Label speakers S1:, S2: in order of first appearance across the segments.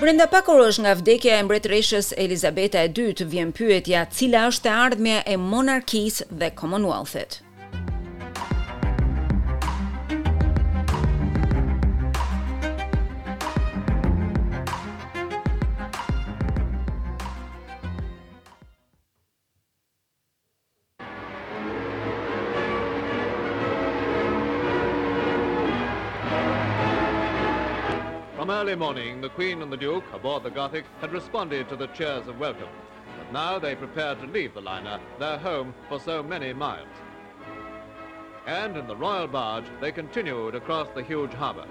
S1: Brenda pak orësh nga vdekja e mbretëreshës Elizabeta e II, vjen pyetja cila është e ardhmja e monarkisë dhe Commonwealth-it.
S2: early morning, the Queen and the Duke, aboard the Gothic, had responded to the cheers of welcome. But now they prepared to leave the liner, their home for so many miles. And in the royal barge, they continued across the huge harbour.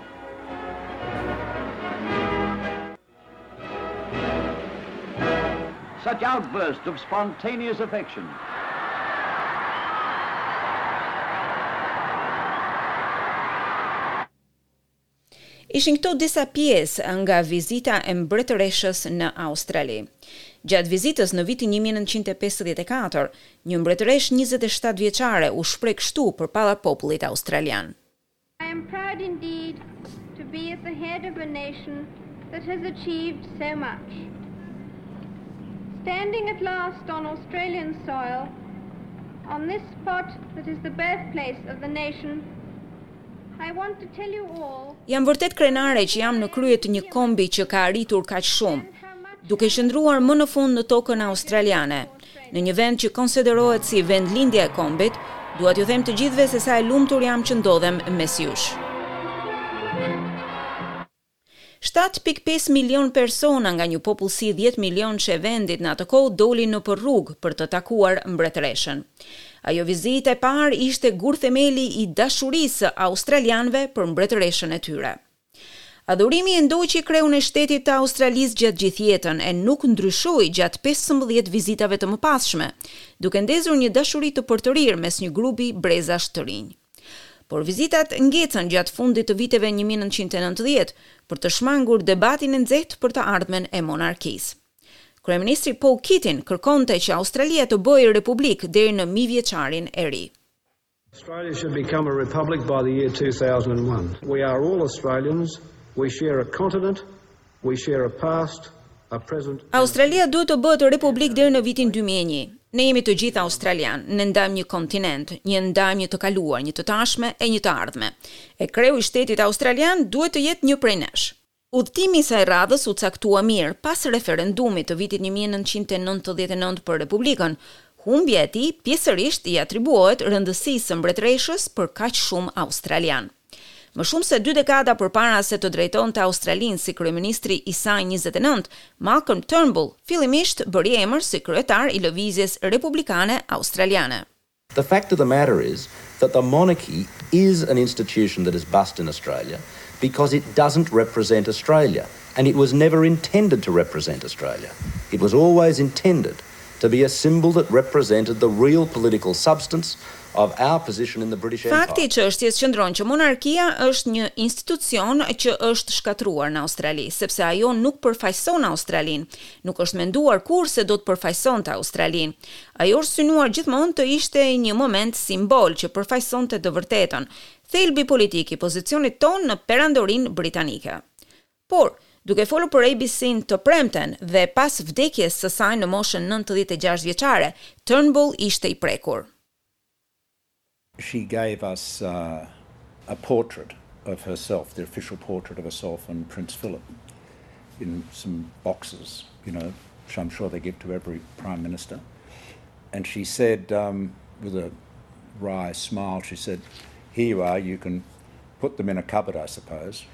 S3: Such outbursts of spontaneous affection
S1: Ishin këto disa pjesë nga vizita e mbretëreshës në Australi. Gjatë vizitës në vitin një mijë e nëntëqind e pesëdhjetë e katër, një mbretëreshë njëzet e shtatë vjeçare u shpreh kështu përpara popullit australian.
S4: I am proud indeed to be at the head of a nation that has achieved so much. Standing at last on Australian soil, on this spot that is the birthplace of the nation,
S1: Jam vërtet krenare që jam në krye të një kombi që ka arritur kaq shumë, duke qëndruar më në fund në tokën australiane, në një vend që konsiderohet si vendlindja e kombit, dua t'ju them të gjithëve se sa e lumtur jam që ndodhem mes jush. Shtatë pikë pesë milionë persona nga një popullsi dhjetë milionëshe e vendit në atë kohë dolën nëpër rrugë për të takuar mbretëreshën. Ajo vizitë e parë ishte gurthemeli i dashurisë së australianëve për mbretëreshën e tyre. Adhurimi e ndoqi kreun e shtetit të Australisë gjatë gjithë jetën e nuk ndryshoi gjatë pesëmbëdhjetë vizitave të mëpasshme, duke ndezur një dashuri të përtërirë mes një grupi brezash të rinj. Por vizitat ngecën gjatë fundit të viteve një mijë e nëntëqind e nëntëdhjetë, për të shmangur debatin e nxehtë për të ardhmen e monarkisë. Kryeministri Paul Keating kërkonte që Australia të bëhej republikë deri në mijëvjeçarin e ri.
S5: Australia should become a republic by the year two thousand and one. We are all Australians, we share a continent, We share a past, a present and a future.
S1: Australia duhet të bëhet republikë deri në vitin dy mijë e një. Ne jemi të gjithë australianë, ne ndajmë një kontinent, ne ndajmë një të kaluar, një të tashme e një të ardhme. E kreu i shtetit australian duhet të jetë një prej nesh. Udhëtimi i saj i radhës u caktua mirë, pas referendumit të vitit një mijë e nëntëqind e nëntëdhjetë e nëntë për republikën, humbja e tij pjesërisht i atribuohet rëndësisë së mbretëreshës për kaq shumë australianë. Më shumë se dy dekada përpara se të drejtonte Australinë si kryeministri i saj i njëzet e nëntë, Malcolm Turnbull fillimisht bëri emër si kryetar i Lëvizjes Republikane Australiane.
S6: The fact of the matter is that the monarchy is an institution that is bust in Australia because it doesn't represent Australia and it was never intended to represent Australia. It was always intended to be a symbol that represented the real political substance of our position in the British Empire.
S1: Fakti i çështjes qëndron që monarkia është një institucion që është shkatërruar në Australi, sepse ajo nuk përfaqëson Australinë, nuk është menduar kurrë se do të përfaqësonte Australinë. Ajo u synua gjithmonë të ishte një moment simbol që përfaqësonte të vërtetën, thelbi politik i pozicionit tonë në Perandorinë Britanike. Por, Duke folur për ABC-n të premten dhe pas vdekjes së saj në moshën 96 vjeçare, Turnbull ishte i prekur.
S7: She gave us uh, a portrait of herself, the official portrait of herself and Prince Philip in some boxes, you know, which I'm sure they give to every prime minister. And she said um, with a wry smile, she said, here you are, you can put them in a cupboard, I suppose.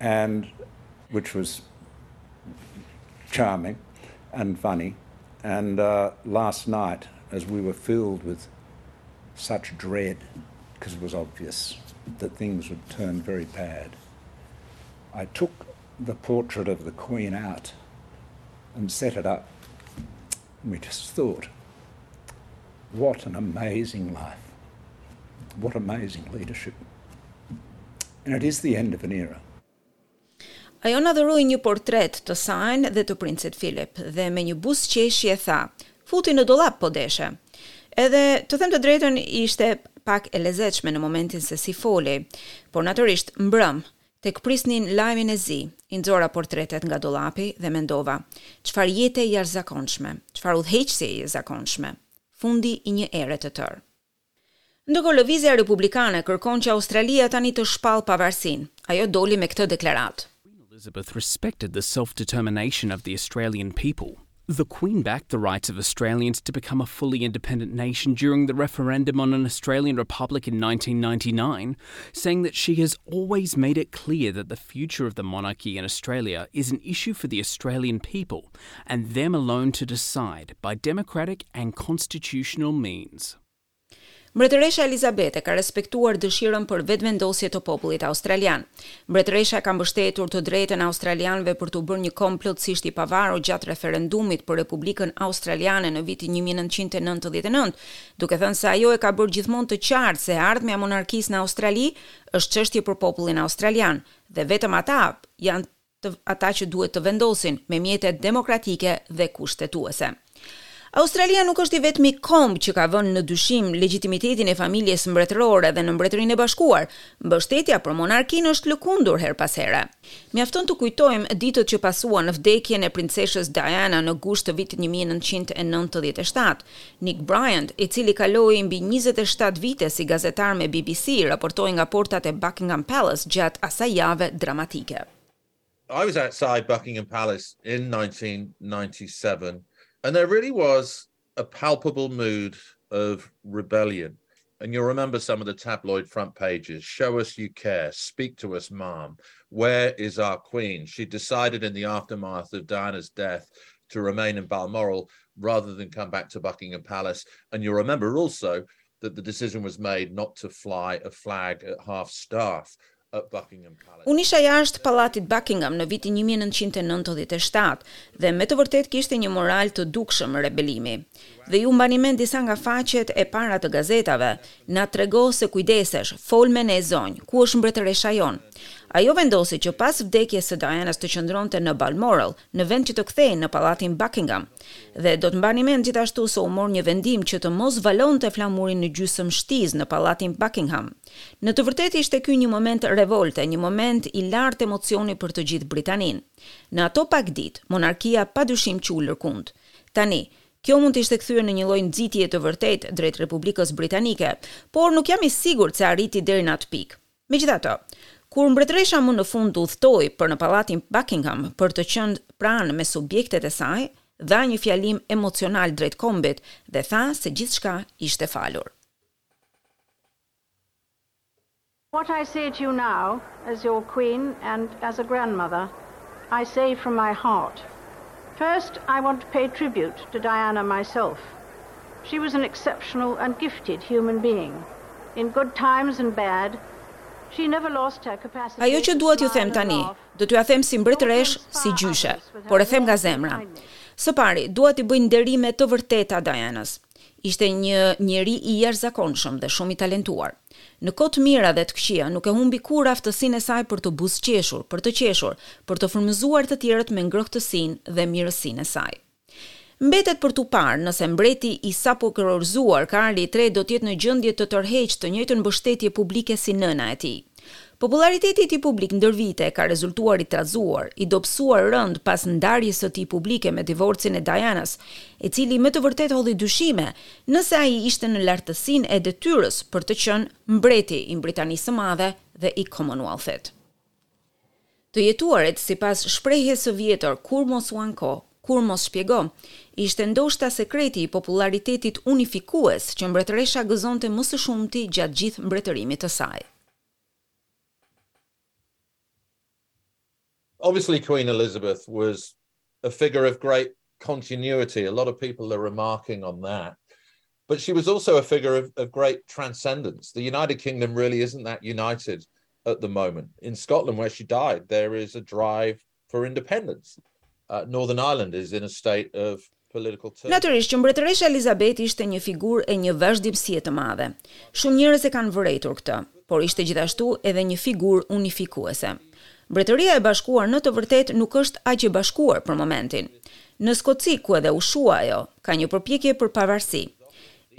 S7: and which was charming and funny. And uh, last night, as we were filled with such dread, because it was obvious that things would turn very bad, I took the portrait of the Queen out and set it up. We just thought what an amazing life, what amazing leadership and it is the end of an era.
S1: Ajo na dhuroi një portret të sajin dhe të princit Philip dhe me një buzëqeshje tha, Futi në dollap po deshe. Edhe, të them të drejtën, ishte pak e lezetshme në momentin se si foli, por natyrisht mbrëmë, Tek prisnin lajmin e zi, i nxora portretet nga dollapi dhe mendova, çfarë jete e jashtëzakonshme, çfarë udhëheqësje e zakonshme. Fundi i një ere të tërë. Ndërkohë Lëvizja Republikane kërkon që Australia tani të shpallë pavarësinë. Ajo doli me këtë deklaratë.
S8: Queen Elizabeth respected the self-determination of the Australian people, The Queen backed the rights of Australians to become a fully independent nation during the referendum on an Australian republic in 1999, saying that she has always made it clear that the future of the monarchy in Australia is an issue for the Australian people and them alone to decide by democratic and constitutional means.
S1: Mbretëresha Elizabeth e ka respektuar dëshirën për Vetëvendosje të popullit australian. Mbretëresha ka mbështetur të drejtën e australianëve për t'u bërë një komb plotësisht i pavarur gjatë referendumit për Republikën Australiane në vitin një mijë e nëntëqind e nëntëdhjetë e nëntë, duke thënë se ajo e ka bërë gjithmonë të qartë se e ardhmja e monarkisë në Australi është çështje për popullin australian dhe vetëm ata janë të ata që duhet të vendosin, me mjete demokratike dhe kushtetuese. Australia nuk është i vetmi komb që ka vënë në dyshim legjitimitetin e familjes mbretërore dhe në Mbretërinë e Bashkuar, mbështetja për monarkinë është lëkundur herë pas here. Mjafton të kujtojmë ditët që pasuan vdekjen e princeshës Diana në gusht të vitit një mijë e nëntëqind e nëntëdhjetë e shtatë, Nick Bryant, i cili kaloi mbi njëzet e shtatë vite si gazetar me bbc, raportoi nga portat e Buckingham Palace gjatë asaj jave dramatike.
S9: I was outside Buckingham Palace in nineteen ninety seven and there really was a palpable mood of rebellion. And you'll remember some of the tabloid front pages show us you care, speak to us, mom. Where is our queen? She decided in the aftermath of Diana's death to remain in Balmoral rather than come back to Buckingham Palace. And you'll remember also that the decision was made not to fly a flag at half staff,
S1: Unë isha jashtë pallatit Buckingham në vitin një mijë e nëntëqind e nëntëdhjetë e shtatë dhe me të vërtetë kishte një moral të dukshëm rebelimi. Dhe ju mbani mend disa nga faqet e para të gazetave, Na trego se kujdesesh, fol me ne zonjë, ku është mbretëresha jonë? Ajo vendosi që pas vdekjes së Dianas të qëndronte në Balmoral, në vend që të kthehej në pallatin Buckingham, dhe do të mbani mend gjithashtu se u mor një vendim që të mos valonte flamurin në gjysëm shtizë në pallatin Buckingham. Në të vërtetë ishte ky një moment revolte, një moment i lartë emocioni për të gjithë Britaninë. Në ato pak ditë, monarkia padyshim që u lëkund. Tani, kjo mund të ishte kthyer në një lloj nxitje të vërtetë drejt Republikës Britanike, por nuk jam i sigurt se arriti deri në atë pikë. Megjithatë, kur mbretëresha më në fund udhëtoi për në pallatin Buckingham për të qenë pranë me subjektet e saj, dha një fjalim emocional drejt kombit dhe tha se gjithçka ishte falur.
S10: What I say to you now, as your Queen and as a grandmother, I say from my heart. First, I want to pay tribute to Diana myself. She was an exceptional and gifted human being. In good times and bad, she never lost her capacity to smile and laugh.
S1: Ajo që dua t'ju them tani, do t'jua them si mbretëreshë, si gjyshe, por e them nga zemra. Së pari, dua t'i bëj nderime të vërteta Dianës. Ishte një njeri i jashtëzakonshëm dhe shumë i talentuar. Në kohë të mira dhe të këqija, nuk e humbi kurrë aftësinë e saj për të buzëqeshur, për të qeshur, për të frymëzuar të tjerët me ngrohtësinë dhe mirësinë e saj. Mbetet për t'u parë nëse mbreti i sapokurorëzuar, Karli Tre do të jetë në gjendje të tërheqë të njëjtën mbështetje publike si nëna e tij. Popullariteti i tij publik ndër vite ka rezultuar i trazuar, i dobësuar rëndë pas ndarjes së tij publike me divorcin e Dianës, e cila me të vërtetë hodhi dyshime nëse ai ishte në lartësinë e detyrës për të qenë mbreti i Britanisë së Madhe dhe i Commonwealth-it. Të jetuarit, sipas shprehjes së vjetër Kurrë mos u anko, kurrë mos shpjego, ishte ndoshta sekreti i popullaritetit unifikues që mbretëresha gëzonte më së shumti gjatë gjithë mbretërimit të saj.
S9: Obviously Queen Elizabeth was a figure of great continuity, a lot of people are remarking on that. But she was also a figure of, of great transcendence. The United Kingdom really isn't that united at the moment. In Scotland, where she died, there is a drive for independence. Uh, Northern Ireland is in a state of political turmoil.
S1: Natyrisht që mbretëresha Elizabeth ishte një figurë e një vazhdimësie të madhe. Shumë njerëz e kanë vërejtur këtë, por ishte gjithashtu edhe një figurë unifikuese. Mbretëria e Bashkuar në të vërtetë nuk është aq e bashkuar për momentin. Në Skoci, ku edhe u shua ajo, ka një përpjekje për pavarësi.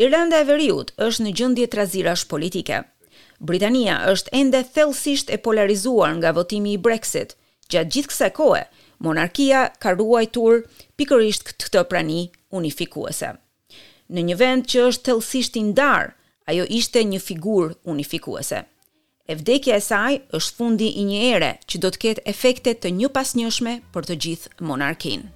S1: Irlanda e Veriut është në gjendje trazirash politike. Britania është ende thellësisht e polarizuar nga votimi i Brexit, gjatë gjithë kësaj kohe, monarkia ka ruajtur pikërisht këtë prani unifikuese. Në një vend që është thellësisht i ndarë, ajo ishte një figurë unifikuese. E vdekja e saj është fundi i një ere që do të ketë efekte të njëpasnjëshme për të gjithë monarkinë.